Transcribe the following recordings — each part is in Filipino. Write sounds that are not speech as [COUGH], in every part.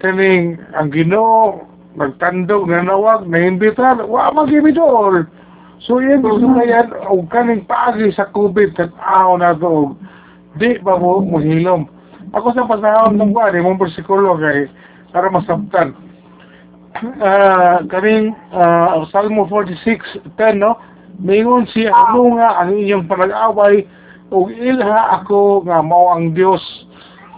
kaning ang Ginoo nagtandog na nawag na imbitar wa magimidol so yan gusto na yan og kaning paagi sa COVID kat aw na to di ba mo mohilom ako sa pasahon ng kuan imong bersikulo kay para masabtan. [CLEARS THROAT] Ah kaning ah, Salmo 46:10 no? Mingon siya ano nga ang inyong panag-away? Ug ilha ako nga mao ang Dios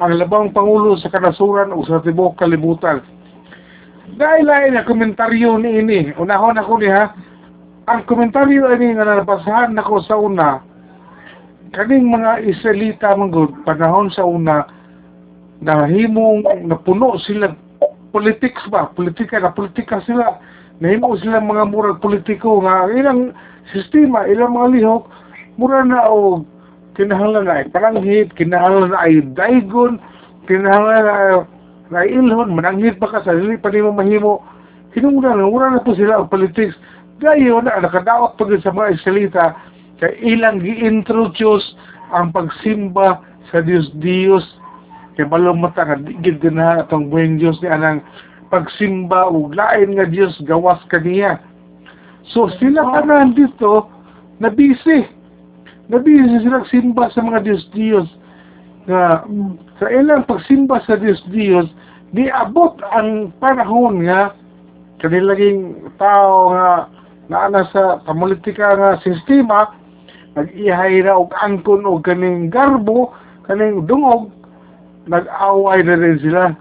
ang labang pangulo sa kanasuran o sa tibok kalibutan. Dahil lain na komentaryo ni ini, unahon ako ni ha, ang komentaryo ini nga nabasahan nako sa una, kaning mga Israelita manggod panahon sa una nahimong napuno sila politics ba, politika na politika sila, nahimo sila mga murag politiko nga ilang sistema, ilang mga lihok, mura na o kinahanglan na ay paranghit, kinahanglan na ay daigon, kinahanglan na na ilhon, mananghit pa ka sa dili pa nimo mahimo. Kinungdan na, mura na po sila ang politics. Gayon na, nakadawat pa sa mga Israelita, kay ilang gi-introduce ang pagsimba sa Diyos-Diyos. Kay balumata nga, digid na itong buwing Diyos ni anang pagsimba ug lain nga Diyos gawas kaniya. So sila pa na busy. Na busy sila simba sa mga Diyos-Diyos. Na sa ilang pagsimba sa Diyos-Diyos, di abot ang panahon nga kanilang tao nga naana sa pamulitika nga sistema nag-ihay na og angkon og kaning garbo kaning dungog nag-away na rin sila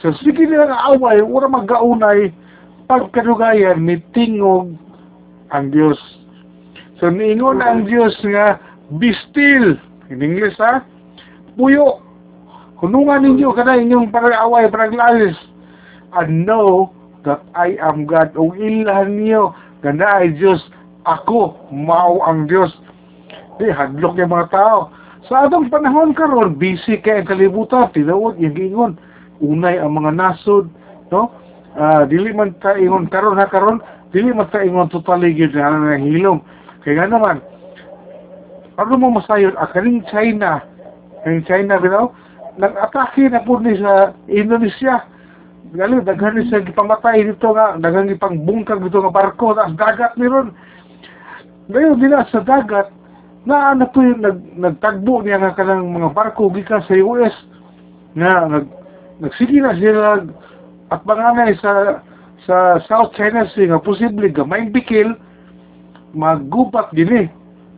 so sige nila nga away ura magkaunay pagkadugayan ni tingog ang Dios so niingon ang Dios nga be still. In English ha? Puyo. Hunungan ninyo kada inyong pag-away paglalis and know that I am God. O ilahan niyo ganda ay Diyos ako mao ang Diyos. Di hadlok yung mga tao. Sa atong panahon karon busy kay ang kalibutan tinuod yung giingon unay ang mga nasod no? Ah, dili man ta ingon karon ha karon dili man ta ingon totally gyud na hilom kay nga naman ano mo masayon ah, kaning China kaning China bitaw nag-atake na po ni sa Indonesia Gali, daghan ni sa gipamatay dito nga, daghan gipang bungkag dito nga barko, taas dagat ni ron. Ngayon, dila sa dagat, na ano po yung nag, nagtagbo niya nga kanang mga barko gikan sa US nga nag nagsige na sila at banganay sa sa South China Sea nga posible gamay bikil maggubat din eh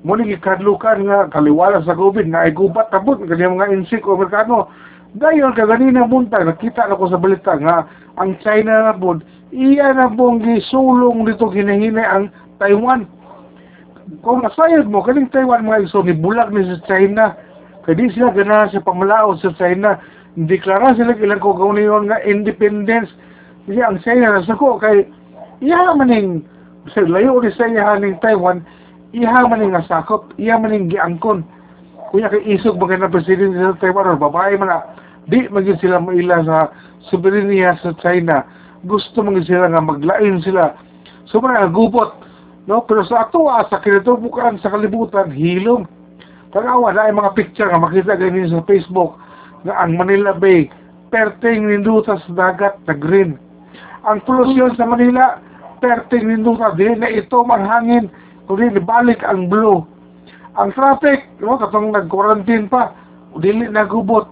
mo ni gikadlukan nga kaliwala sa COVID na ay gubat kanya mga insik o Amerikano dayon ka ganina buntag nakita na ko sa balita nga ang China na po iya na pong gisulong dito ginahinay ang Taiwan. Kung nasayod mo kaning Taiwan mga iso ni bulag ni sa China. Kadi sila ganahan sa pamalaot sa China. Deklara sila ilang ko gawin nga independence. Kasi ang China na ko kay iya maning sa layo ni sa iya ning Taiwan. Iya maning nasakop iya maning giangkon. Kuya kay isog ba na presidente sa Taiwan or babae man na di maging sila maila sa soberenya sa China. Gusto maging sila nga maglain sila. So mga gubot no? Pero sa ato ah, sa kinatubukan sa kalibutan hilom. Tanawa na ay mga picture nga makita ganyan sa Facebook nga ang Manila Bay perting ninduta sa dagat na green. Ang polusyon sa Manila perting ninduta di na ito manghangin kundi balik ang blue. Ang traffic no katong nag-quarantine pa dili nagubot.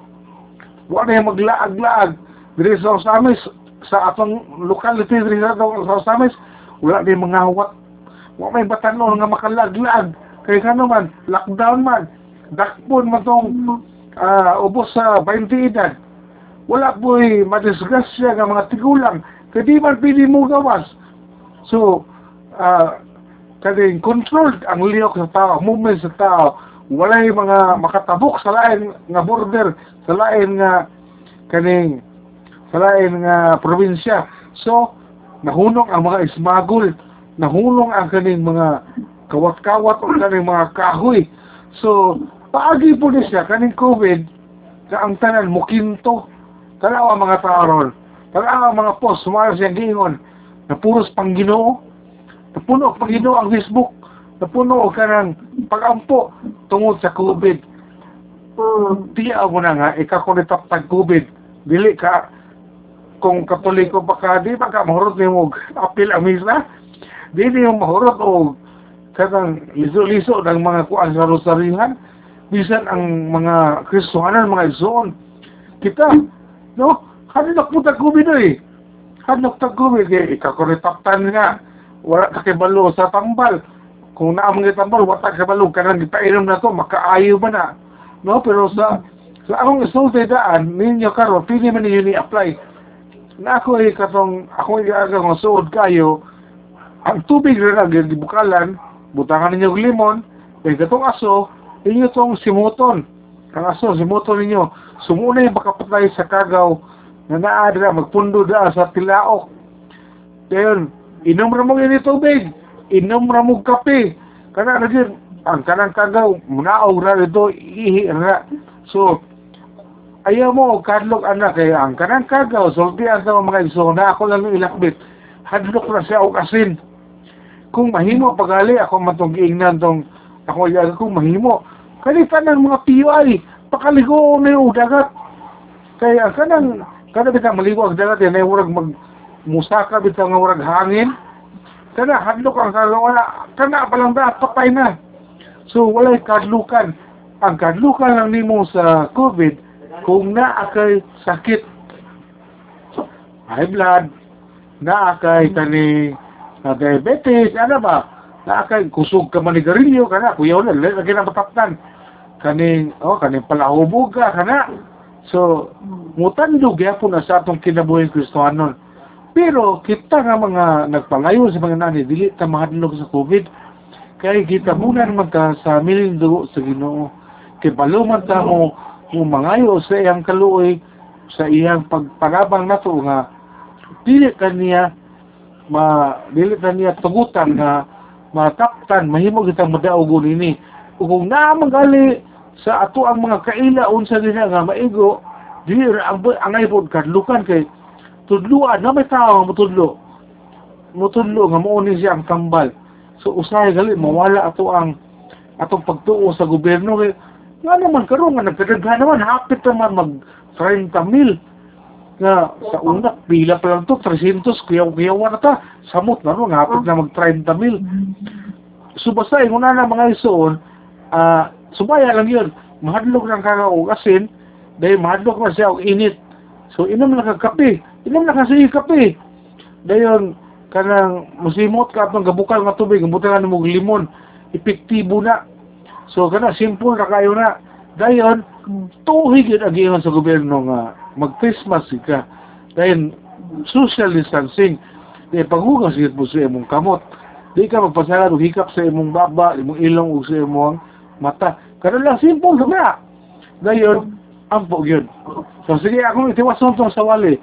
Wala yung maglaag-laag. Diri sa Osamis sa atong locality diri sa sa Osamis wala na yung mga hawat. Wala may batanon nga makalag-lag kaya ka naman lockdown man dakpon man tong uh, ubos sa 20 edad. Wala po'y madisgrasya nga mga tigulang. Kaya di man pili mo gawas so uh, kading controlled ang liyok sa tao movement sa tao. Wala yung mga makatabok sa lain nga border sa lain nga kaning sa lain nga probinsya. So nahunong ang mga ismagol nahunong ang kaning mga kawat-kawat o kaning mga kahoy. So paagi po ni siya kaning covid na ang tanan mukinto tanaw mga tao ron. Mga post sumara siya giingon na puros pangginoo napuno ang pangginoo ang Facebook napuno og kanang pagampo tungod sa COVID. Mm. Tiya mo na nga, nitap tag COVID. Dili ka, kung katoliko pa ka, di ba ka mahurot ni mo apil ang misa? Di di mo mahurot o kanang liso-liso ng mga kuan sa rosarihan. Bisan ang mga kristuhanan, mga igsoon. Kita, no? Hanok po tagkubi na eh. Hanok tagkubi, kaya ikakuritaptan nga. Wala kakibalo sa tambal. Kung naamang tambal, wala kakibalo, kanang ipainom na to, makaayo ba na? No? Pero sa sa akong isulti daan, ninyo karo, pili man ninyo ni-apply. Na ako ay katong, ako ay aga kong suod kayo, ang tubig na lang, gibukalan, butangan ninyo limon, kaya katong aso, inyo tong simuton. Ang aso, simuton ninyo. Sumuna yung makapatay sa kagaw na naadra, magpundo da sa tilaok. Ngayon, inom ra mo yun tubig. Inom ra mo kape. Kana na din, ang kanang kagaw, munaog ra ito, ihi ra. So, ayaw mo, kadlok anak, kaya ang kanang kagaw, sultian sa mga iso, na ako lang ilakbit. Hadlok na siya o kasin. Kung mahimo pagali, ako matong giingnan tong ako yaga kung mahimo. Kalitan ng mga PUI, pakaligo na yung dagat. Kaya kanang, kada bitang maligo ang dagat, yan ay murag mag, musaka bitang nga murag hangin. Kana, hadlok ang kagaw, wala, kana palang da, patay na. So, walay kadlukan. Ang kadlukan lang nimo sa COVID, kung naa kay sakit, high blood, naa kay kani na diabetes, ano ba? Na kay kusog ka manigarilyo kana kuya wala lagi na mataptan. Kaning oh kaning palahubog ka kana. So mutandog gyapon na sa atong kinabuhi Kristohanon. Pero kita nga mga nagpangayo sa mga nani dili ta mahadlok sa COVID kay kita muna naman ta sa miling dugo sa Ginoo. Kay paluman ta mo mangayo sa iyang kaluoy sa iyang pagpanabang nato nga dili kaniya ma dili ta niya tugutan nga mataptan mahimo kita madaog ini ug kung naa magali sa ato ang mga kaila unsa dinha nga maigo dili ra ang angay pod kadlukan kay tudluan na may tao nga mutudlo mutudlo nga mao ni siya ang kambal. So usahay gali mawala ato ang atong pagtuo sa gobyerno kay nga naman karon nga nagkadaghan naman hapit naman mag 30 mil nga sa una pila pa lang to 300 kuyaw-kuyawa na ta samot na no nga hapit na mag 30 mil so basta yung una na mga isuon ah subaya lang yun mahadlok ng kakao asin dahil mahadlok na siya og init. So inom na kakape inom na kasi kape. Dayon kanang musimot ka atong gabukal nga tubig butangan mo limon epektibo na. So kana simple ra kayo na. Dayon tuhig yun ang sa gobyerno nga mag-Christmas ka dahil social distancing. Dahil paghugas yun po sa imong kamot. Di ka magpasala o hikap sa imong baba imong ilong o sa imong mata. Karon lang simple na dayon ampo yun. So sige akong itiwason tong sa wali.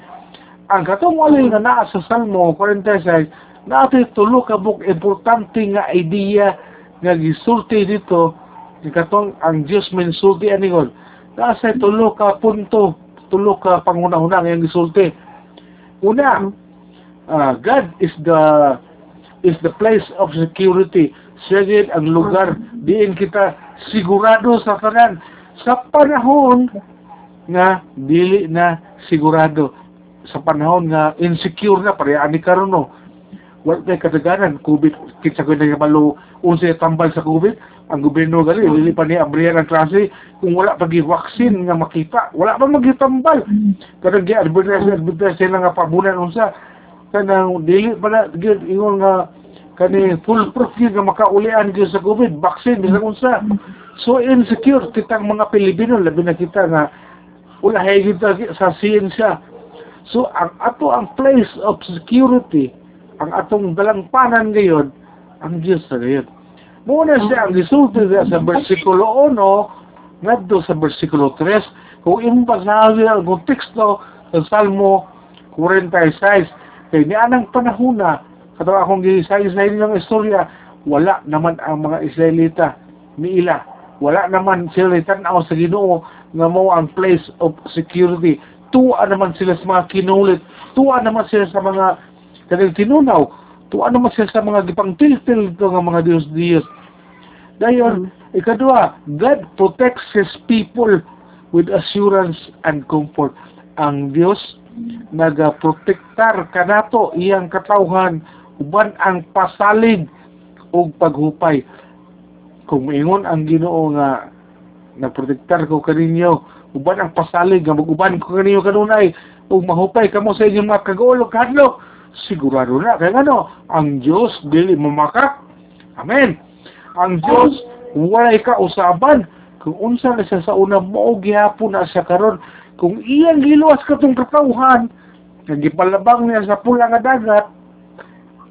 Ang katong wali nga naa sa Salmo 46 natin tulo ka buk importante nga idea nga gisulti dito katong ang Diyos mensulti aningon nasa tulo ka punto tulo ka pangunahuna nga gisulti. Una uh, God is the is the place of security. Second, ang lugar. Diin kita sigurado sa kanan sa panahon nga dili na sigurado sa panahon nga insecure na pareha ni karon no? Wala kay kadaganan covid kitsa ko na malo unsa tambal sa covid ang gobyerno gali dili pa ni abrihan ang klase kung wala pa gi vaccine nga makita wala pa magitambal kadang gi advertise advertise sila nga pabunan unsa. Kanang dili pa na gyud ingon nga kani full proof gyud nga makaulian gyud sa covid vaccine bisan unsa. So insecure kitang mga Pilipino labi na kita nga wala hay kita sa siyensya so ang ato ang place of security ang atong dalangpanan ngayon ang Diyos sa ngayon. Muna siya ang gisulti siya sa versikulo 1 ngadto sa versikulo 3 kung imbasahin ang konteksto sa Salmo 46 kay ni anang panahon na katawa akong gisay-say nilang istorya wala naman ang mga Israelita ni ila. Wala naman sila tanaw sa Ginoo nga mo ang place of security. Tuwa naman sila sa mga kinulit. Tuwa naman sila sa mga kanang tinunaw tuwa naman sila sa mga gipangtiltil ito nga mga Diyos-Diyos dayon ikadua God protects His people with assurance and comfort. Ang Diyos nagaprotektar kanato iyang katawhan uban ang pasalig og paghupay. Kung ingon ang Ginoo nga nagprotektar ko kaninyo. Uban ang pasalig nga mag-uban ko kaninyo kanunay. Ug mahupay kamo sa inyong mga kagulog kadlok sigurado na kay ngano ang Dios dili mamakak amen. Ang Dios walay ka usaban. Kung unsa na siya sa una mo gihapon na siya karon. Kung iyang giluwas katong katawhan nagipalabang niya sa pula nga dagat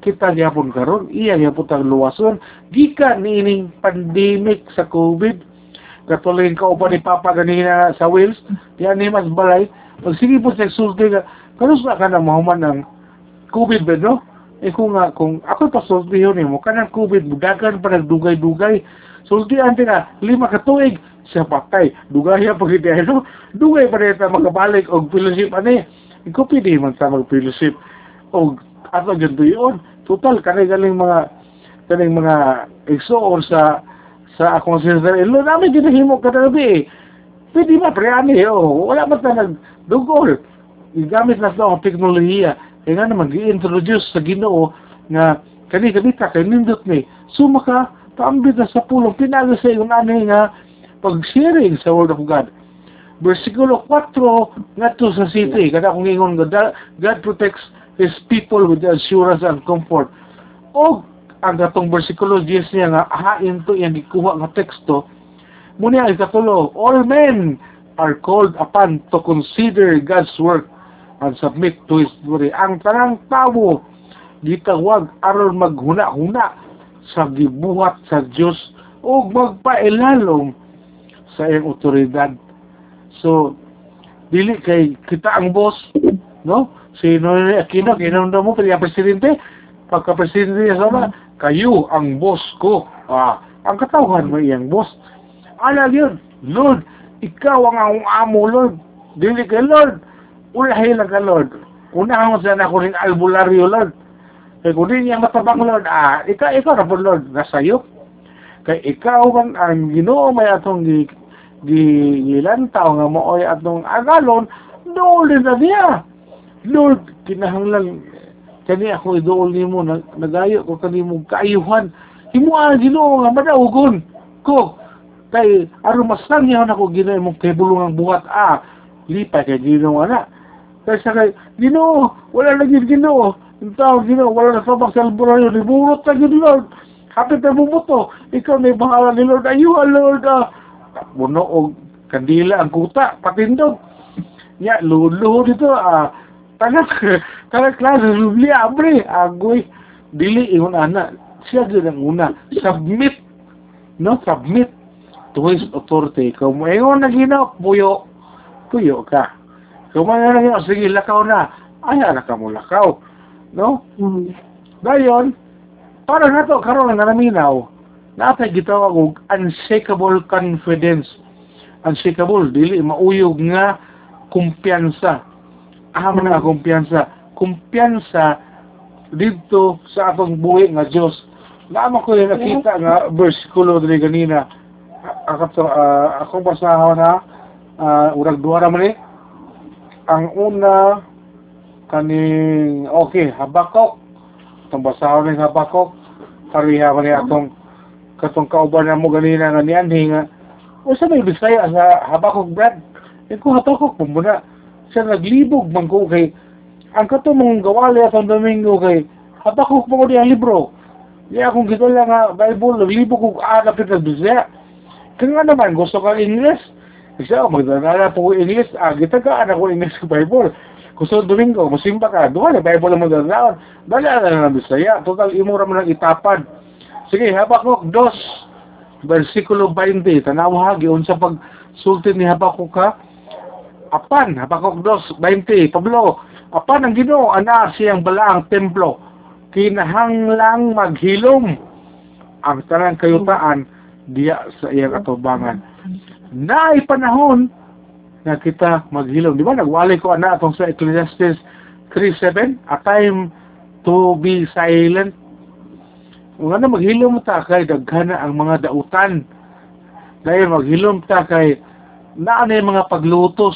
kita gyapon karon. Iya gyapon tang luwason. Gikan niining pandemic sa COVID katuloy ka upa ni Papa ganina sa Wales. Yan ni mas balay pag sige po sa sulti ka kanus na ka na mahuman ng COVID ba no? Eh kung nga kung ako pa sulti yun mo kanang COVID budagan pa nagdugay-dugay sulti ante na lima ka tuig siya patay. Dugay pa gid no? Dugay pa rin magabalik og fellowship ani ikaw pwede man sa mag-fellowship og ato ganito yun. Total kanay galing mga kaning mga exo or sa sa akong sister-in-law namin ginahimo kada gabi eh. Pwede ba pre ani oh, wala man ta nagdugol. Igamit na sa teknolohiya. Kaya nga naman gi-introduce sa Ginoo nga kani kani ka kay nindot ni. Suma ka paambit na sa pulong pinago sa iyong ani nga pag-sharing sa Word of God. Versikulo 4 ngadto sa city kada kung ingon God, God protects His people with assurance and comfort. O ang gatong versikulo 10 niya nga hain to yang gikuha nga teksto muna ay katulo all men are called upon to consider God's work and submit to His glory. Ang tanang tao gitawag aron maghuna-huna sa gibuhat sa Dios o magpailalom sa iyang otoridad. So, dili kay kita ang boss, no? Si Noy Aquino, kinunda mo, ang presidente, pagka-presidente niya sama, kayo ang boss ko. Ah, ang katawhan mo iyang boss. Ala yun, Lord, ikaw ang akong amo, Lord. Dili kay Lord. Ulahi lang ka, Lord. Unahan mo sana ako rin albularyo, Lord. Kaya kung di niya matabang, Lord, ah, ikaw, ikaw na Lord, nasayo. Kaya ikaw man ang ginoo may atong gi, gi, gilantaw nga mo ay atong agalon, doon din na niya. Lord, kinahanglan kani ako idool nimo nag nagayo ko kanimo kaayuhan. Himo ang Ginoo nga madawgon ko. Kay aron masang niya nako Ginoo imong kebulong ang buhat. Ah lipay kay Ginoo ana. Kay sa kay Ginoo wala na gid Ginoo. Intaw Ginoo wala na sabak sa albularyo ni burot ta gid Lord. Hapit na bumuto ikaw may bahala ni Lord. Ayuhan Lord ah. Muno og kandila ang kuta patindog. Ya lulo dito ah tanak tanak klase subli abre agoy dili ingon ana siya gyud ang una submit. No submit. To his authority kung ingon na gina puyo puyo ka kung mga na gina sige lakaw na ay na ka mo lakaw no? Dayon para na to karon nga naminaw natay gitawag og unshakable confidence. Unshakable. Dili mauyog nga kumpiyansa aham na kumpiyansa. Kumpiyansa dito sa atong buhi nga Dios Naman ko yung nakita nga versikulo dili ganina ako uh, ako basahon na? Uh, urag duha man eh ang una kaning okay habakok. Itong basahon ng habakok? Pariha man atong katong kauban na mo ganina nga niyan nga usa may bisaya sa habakok brad? Kung habakok mo muna siya naglibog man ko kay ang kato mong gawali atong Domingo kay habakok mo ko di ang libro. Di akong gito lang nga Bible naglibog ko aanapit na bisaya kaya nga naman gusto ka English kasi oh, magdadala po English ah gitagaan ako English sa Bible. Gusto Domingo musimba ka. Duha na Bible ang magdadalaon dala na ng bisaya total imura mo lang itapad. Sige habakok dos versikulo 20 tanawa hagi unsa pag sulti ni habakok ka apan habakok dos 20 Pablo. Apan ang Ginoo ana siyang balaang templo. Kinahanglang maghilom. Ang tanang kayutaan diya sa iyang atubangan. Naay panahon na kita maghilom. Di ba nagwalay ko ana atong sa Ecclesiastes 3:7 a time to be silent. Nga na maghilom ta kay daghana ang mga dautan. Dahil maghilom ta kay naa na mga paglutos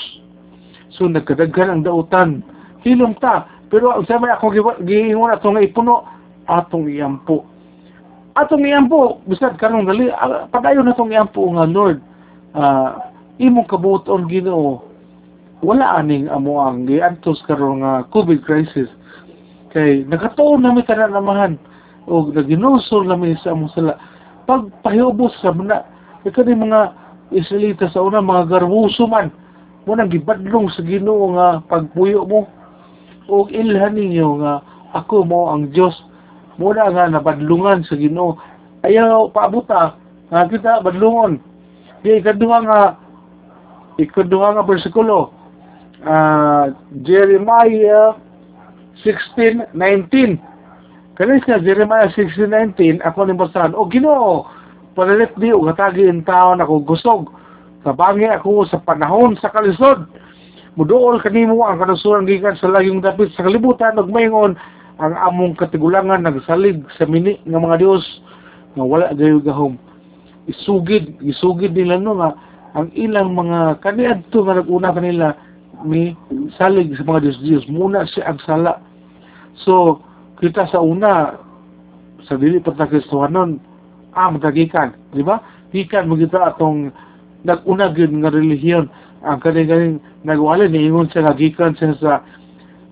so nagkadaghan ang dautan hilom ta. Pero ang sabi ako giingon atong ipuno atong iyampo. Atong iyampo bisad karon dali ah, padayon natong iyampo nga Lord. Uh, imong kabuton Ginoo wala aning amo ang giantos karon nga COVID crisis kay nagatuon nami tanan namahan o naginusol nami sa among sala pagpahubos sa muna kani mga Israelita sa una mga garbuso man mo nang gibadlong sa Ginoo nga pagpuyo mo. O ilhan ninyo nga ako mo ang Dios mo na nga nabadlungan sa Ginoo. Ayaw paabuta. Nga kita badlungon. Di ikaduha nga ikaduha nga bersikulo. Uh, Jeremiah 16:19 kanis nga Jeremiah 16:19 ako ni basahan o Ginoo panalit di og hatagi in taon ako gusog kabangi ako sa panahon sa kalisod. Muduol kanimo ang kanusuran gikan sa layong dapit sa kalibutan ug mayngon ang among katigulangan nagsalig sa mini nga mga Dios nga wala gayo gahom. Isugid isugid nila no nga ang ilang mga kaniadto nga naguna kanila ni salig sa mga Diyos-Diyos muna siya ang sala. So kita sa una sa dili pa ta Kristohanon ang tagikan di ba? Gikan mo kita atong naguna gyud nga relihiyon. Ang kani-kani nagwala ni ingon siya gikan siya sa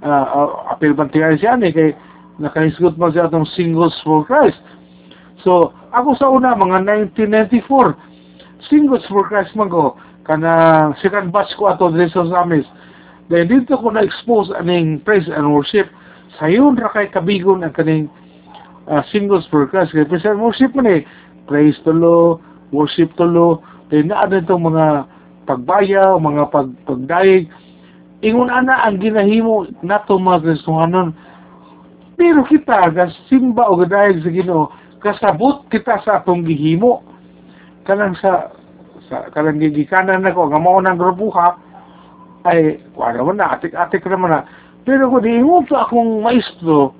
uh, uh, apel siya ni kay nakahisgot mo siya atong singles for Christ. So ako sa una mga 1994 singles for Christ man ko kana second batch ko ato dito sa Samis dahil dito ko na-expose aning praise and worship. Sayon ra kay kabigon ang kaning uh, singles for Christ. Kay praise and worship man eh. Praise tulo worship tulo dahil na ano itong mga pagbaya mga pag pagdaig. Ingon ana ang ginahimo nato mga Kristohanon pero kita simba o gadayag sa Ginoo kasabot kita sa atong gihimo. Kanang sa sa kanang gigikanan nako nga mao nang grupuha ay wala man na atik-atik naman na. Pero ko diingon sa akong maestro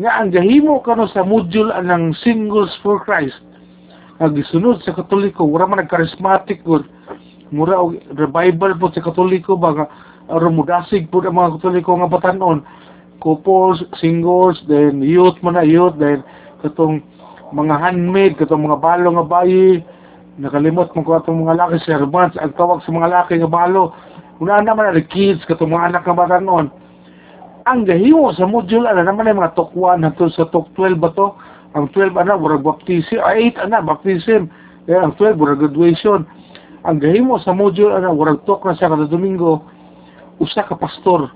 nga ang gahimo kano sa module anang singles for Christ ang gisunod sa katoliko wala man nag-charismatic good mura og revival po sa katoliko ba nga rumudasig po ang mga katoliko nga batanon. Couples, singles, then youth man na youth, then katong mga handmaid, katong mga balo nga bayi, nakalimot mo ko atong mga laki servants ang tawag sa mga laki nga balo. Una naman ang kids katong mga anak nga bata noon ang gahimo sa module ana naman ay mga tok 1 hangtod sa tok 12 ba to ang 12 ana murag baptism. Ay 8 ana baptism. Eh, ang 12 murag graduation. Ang gahimo sa module ana murag tok na siya kada domingo. Usa ka pastor.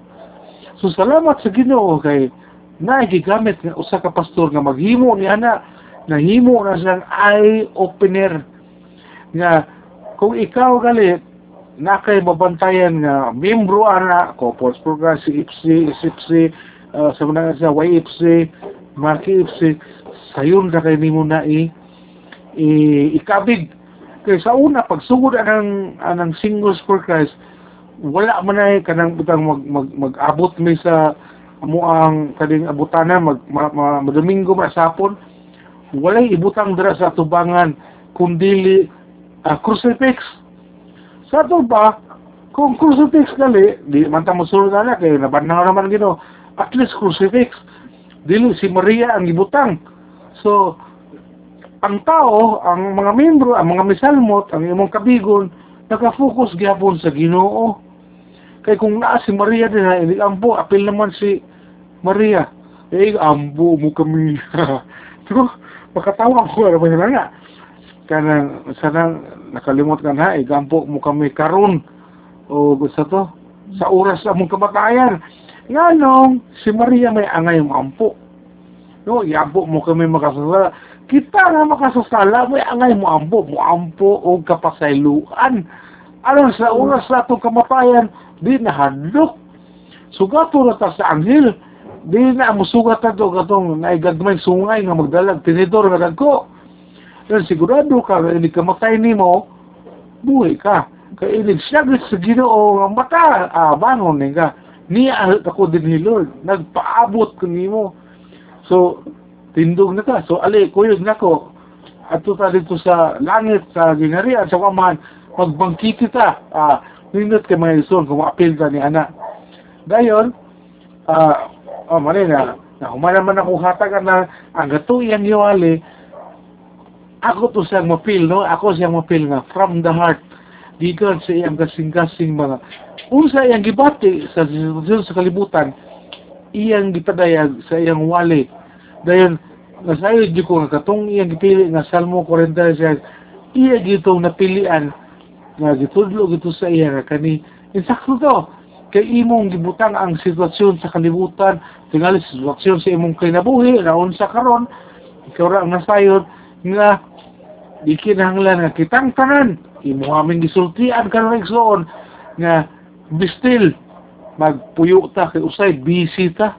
So salamat sa Ginoo kay naigigamit nga usa ka pastor nga maghimo ni ana. Nahimo na siyang eye opener nga kung ikaw galit na kay mabantayan nga membro ana couples program si IPSI, SIPSI, uh, sa mga sa YIPSI, Maki IPSI, sayon na kay nimo na i, i ikabig. Kay sa una pagsugod anang anang singles for Christ, wala man ay kanang butang mag, mag, mag-abot may sa amo ang kading abutana mag ma, ma, ma, Domingo masapon walay ibutang dira sa tubangan kundili uh, crucifix. Sa ito ba, kung crucifix gali, di man ta masulod na kay nabanaw naman gino, at least crucifix. Dili si Maria ang ibutang. So, ang tao, ang mga membro, ang mga misalmot, ang imong kabigon, nakafocus gyapon sa Ginoo. Kay kung naa si Maria din na hindi ambo, apil naman si Maria. Eh, ambo mo kami. [LAUGHS] so, makatawa ko, ano ba nga? kanang sana nakalimot ka na igampo mo kami karon o gusto to sa oras sa mong kamatayan nga nung si Maria may angay mo ampo no iampo mo kami makasasala kita nga makasasala may angay mo ampo mo ampo o kapasayluan aron sa oras sa itong kamatayan di nahadlok sugato na ta sa anghel di na musugat na to katong naigagmay sungay nga magdalag tinidor nga dagko Yan sigurado ka inig kamatay nimo, buhay ka. Kaya inig saglit sa ginoo nga mata, ah, bangon ni ka. Niya ako din ni Lord. Nagpaabot ko nimo. So, tindog na ka. So, ali, kuyog na ko. Ato ta dito sa langit, sa ginarian, sa kaman, magbangkit ta. Ah, nindot kay mga ison, kung apil ka ni anak. Dayon, ah, oh, mali na, na humana man ako hatagan na, ang gato iyang giwali, ako to siyang mapil, no? Ako siyang mapil nga, from the heart, gikan sa iyang kasing-kasing mga, unsa iyang gibati sa sitwasyon sa kalibutan, iyang gipadayag sa iyang wali. Dayon, nasayod di ko nga katong iyang gipili nga Salmo 40 siya, iya gitong napilian nga gitudlo gito sa iya nga kani insakto to kay imong gibutang ang sitwasyon sa kalibutan tingali sa sitwasyon sa imong kinabuhi naon sa karon ikaw ra ang nasayod nga di nga kitang tanan imo aming gisultian karon igsoon nga bistil magpuyo ta kay usay busy ta.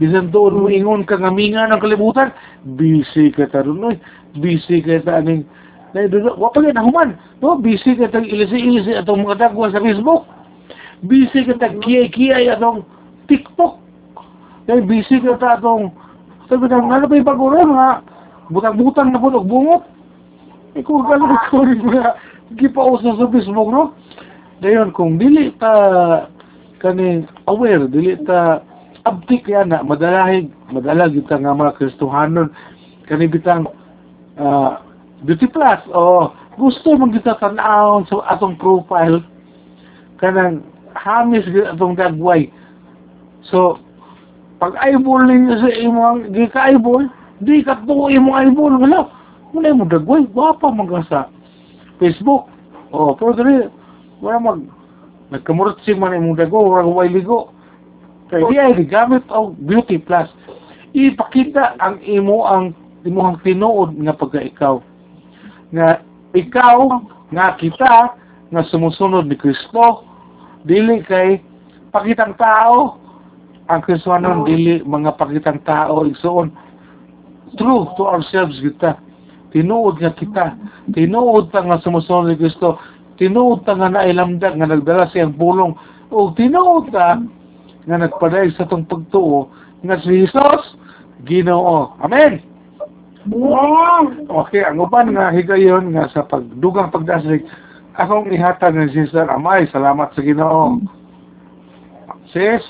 Bisan doon mo ingon ka nga minga ng kalibutan busy ka ta ron oy. Busy ka ta aning na doon wa pa nahuman. No busy ka ta ilisi-ilisi atong mga dagwa sa Facebook. Busy ka ta kiyay-kiyay atong TikTok. Kay busy ka ta atong sabi na nga pa ipaguro nga butang-butang na po og bungot? Ikaw ka lang ko [LAUGHS] nga gipausa sa Facebook no? Dayon kung dili ta kaning aware dili ta abtik yan na madalahig madalag kita nga mga Kristohanon. Kani bitang ah, beauty plus o gusto man kita tan-awon sa atong profile kanang hamis atong dagway. So pag eyeball ninyo sa imong gika-eyeball di ka tuo imong eyeball wala. Wala mo dagway wapa man ka sa Facebook o pero dili wala mag nagkamurot man imong dago wala way ligo kaya di ay gamit og beauty plus. Ipakita ang imo ang imong tinuod nga pagka-ikaw. Nga ikaw nga kita nga sumusunod ni Kristo dili kay pakitang tao. Ang Kristohanon dili mga pakitang tao igsoon. True to ourselves kita. Tinuod nga kita. Tinuod ta nga sumusunod ni Kristo tinuod ta nga nailamdag nga nagdala siyang pulong o tinuod ta nga nagpadayag sa tong pagtuo nga si Jesus Ginoo amen Amen. Okay, ang uban nga higayon nga sa pagdugang pagdasig, akong ihatag ng Sister Amay, salamat sa Ginoo. Sis,